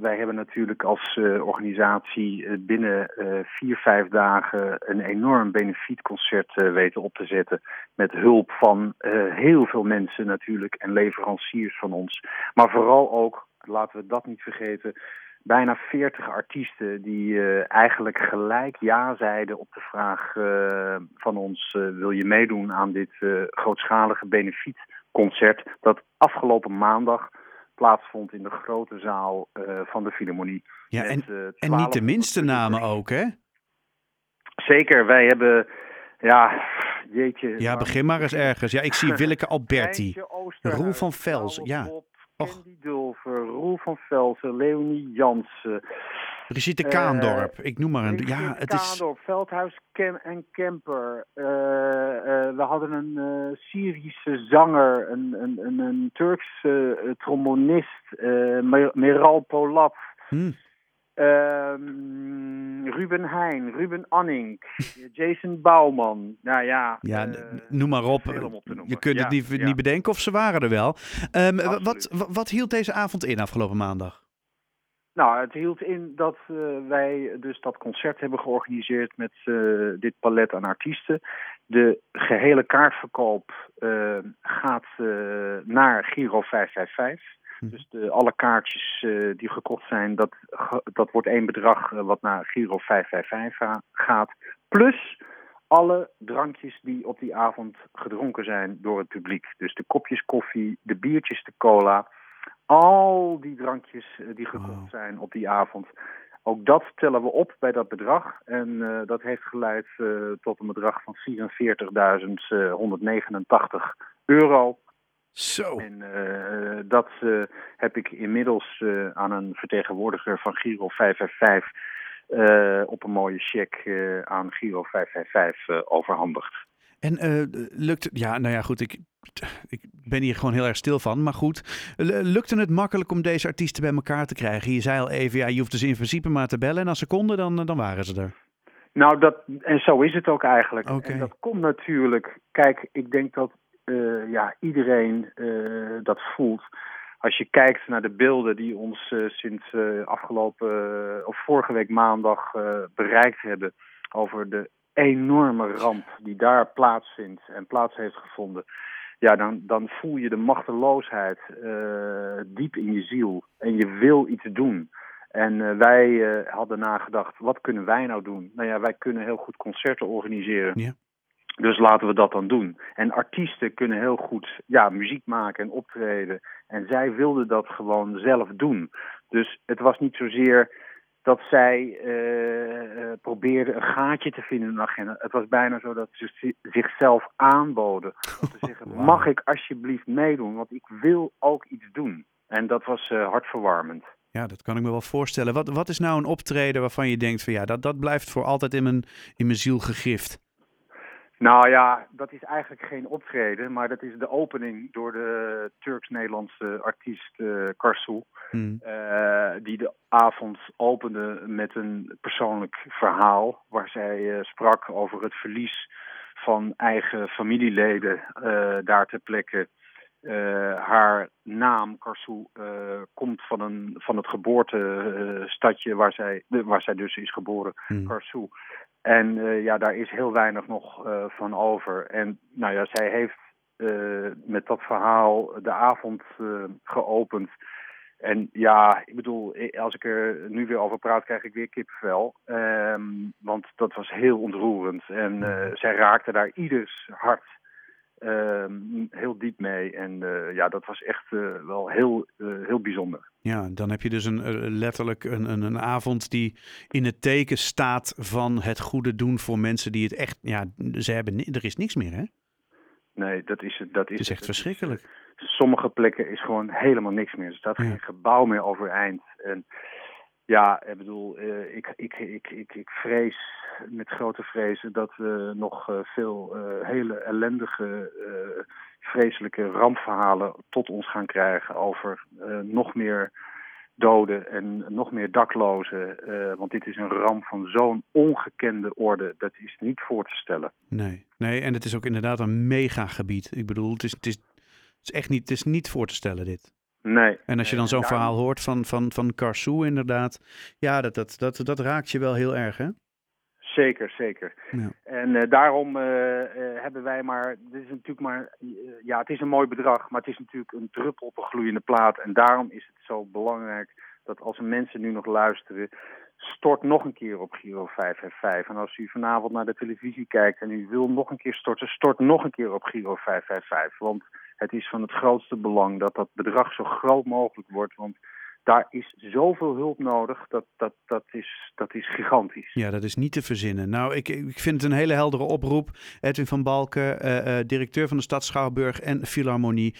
Wij hebben natuurlijk als uh, organisatie uh, binnen uh, vier, vijf dagen een enorm benefietconcert weten op te zetten. Met hulp van heel veel mensen natuurlijk en leveranciers van ons. Maar vooral ook, laten we dat niet vergeten, bijna 40 artiesten die eigenlijk gelijk ja zeiden op de vraag van ons: wil je meedoen aan dit grootschalige benefietconcert? Dat afgelopen maandag plaatsvond in de grote zaal uh, van de Philharmonie. Ja, en, uh, en niet de minste namen ook, hè? Zeker, wij hebben, ja, jeetje. Ja, begin maar eens ergens. Ja, ik zie Willeke Alberti, Roel van Vels, ja. Candy Dulver, Roel van Velsen, Leonie Jansen. Brigitte Kaandorp, uh, ik noem maar een. Brigitte ja, het Kaandorp, is... Veldhuis Kem en Kemper. Uh, uh, we hadden een Syrische zanger, een, een, een, een Turkse trombonist, Meral Polat. Hmm. Ehm, Ruben Heijn, Ruben Anning, Jason Bouwman. Nou ja, ja noem maar op. Je kunt het niet, ja. niet bedenken of ze waren er wel. Um, wat, wat, wat hield deze avond in afgelopen maandag? Nou, het hield in dat uh, wij dus dat concert hebben georganiseerd met uh, dit palet aan artiesten. De gehele kaartverkoop uh, gaat naar Giro 555. Hm. Dus de, alle kaartjes die gekocht zijn, dat, dat wordt één bedrag wat naar Giro 555 gaat. Plus alle drankjes die op die avond gedronken zijn door het publiek. Dus de kopjes koffie, de biertjes, de cola al die drankjes eh, die gekocht zijn op die avond. Ook dat tellen we op bij dat bedrag. En uh, dat heeft geleid uh, tot een bedrag van 44.189 euro. Zo. En uh, dat heb ik inmiddels aan een vertegenwoordiger van Giro 555 op een mooie cheque aan Giro 555 overhandigd. En lukt, ja, nou ja, goed, ik, ik ben hier gewoon heel erg stil van. Maar goed, lukte het makkelijk om deze artiesten bij elkaar te krijgen? Je zei al even, ja, je hoeft dus in principe maar te bellen. En als ze konden, dan, dan waren ze er. Nou, dat, en zo is het ook eigenlijk. Okay. En dat komt natuurlijk. Kijk, ik denk dat uh, ja, iedereen uh, dat voelt. Als je kijkt naar de beelden die ons uh, sinds afgelopen of vorige week maandag bereikt hebben over de enorme ramp die daar plaatsvindt en plaats heeft gevonden ja, dan, dan voel je de machteloosheid uh, diep in je ziel. En je wil iets doen. En uh, wij uh, hadden nagedacht, wat kunnen wij nou doen? Nou ja, wij kunnen heel goed concerten organiseren. Ja. Dus laten we dat dan doen. En artiesten kunnen heel goed ja, muziek maken en optreden. En zij wilden dat gewoon zelf doen. Dus het was niet zozeer dat zij uh, probeerden een gaatje te vinden in de agenda. Het was bijna zo dat ze zichzelf aanboden. Om te zeggen, wow. mag ik alsjeblieft meedoen? Want ik wil ook iets doen. En dat was uh, hartverwarmend. Ja, dat kan ik me wel voorstellen. Wat, wat is nou een optreden waarvan je denkt van ja, dat, dat blijft voor altijd in mijn, in mijn ziel gegrift? Nou ja, dat is eigenlijk geen optreden, maar dat is de opening door de Turks-Nederlandse artiest uh, Karsu. Die de avond opende met een persoonlijk verhaal waar zij uh, sprak over het verlies van eigen familieleden daar ter plekke. haar naam, Karsu, komt van, een, van het geboortestadje waar zij, waar zij dus is geboren. Karsu. En uh, ja, daar is heel weinig nog uh, van over. En nou ja, zij heeft uh, met dat verhaal de avond geopend. En ja, ik bedoel, als ik er nu weer over praat, krijg ik weer kippenvel. Um, want dat was heel ontroerend. En zij raakte daar ieders hart um, heel diep mee. En ja, dat was echt wel heel, heel bijzonder. Ja, dan heb je dus een, letterlijk een, een, een, avond die in het teken staat van het goede doen voor mensen die het echt, ja, ze hebben, er is niks meer hè? Nee, dat is het. Dat is, het is echt het, verschrikkelijk. Sommige plekken is gewoon helemaal niks meer. Er staat ja. geen gebouw meer overeind. En ja, ik bedoel, uh, ik, ik, ik, ik, ik vrees met grote vrezen dat we nog uh, veel hele ellendige, vreselijke rampverhalen tot ons gaan krijgen over nog meer doden en nog meer daklozen. want dit is een ramp van zo'n ongekende orde, dat is niet voor te stellen. Nee, nee en het is ook inderdaad een megagebied. Ik bedoel, het is, het is, het is echt niet, het is niet voor te stellen dit. Nee. En als je dan zo'n verhaal hoort van, van, van Karsou inderdaad, ja, dat, dat, dat, dat raakt je wel heel erg, hè? Zeker, zeker. Ja. En uh, daarom uh, uh, hebben wij maar, dit is natuurlijk maar, ja, het is een mooi bedrag, maar het is natuurlijk een druppel op een gloeiende plaat. En daarom is het zo belangrijk dat als mensen nu nog luisteren, stort nog een keer op Giro 555. En als u vanavond naar de televisie kijkt en u wil nog een keer storten, stort nog een keer op Giro 555. Want het is van het grootste belang dat dat bedrag zo groot mogelijk wordt. Want daar is zoveel hulp nodig. Dat, dat, dat, is, dat is gigantisch. Ja, dat is niet te verzinnen. Nou, ik, ik vind het een hele heldere oproep. Edwin van Balken, uh, uh, directeur van de stad Schouwburg en Philharmonie.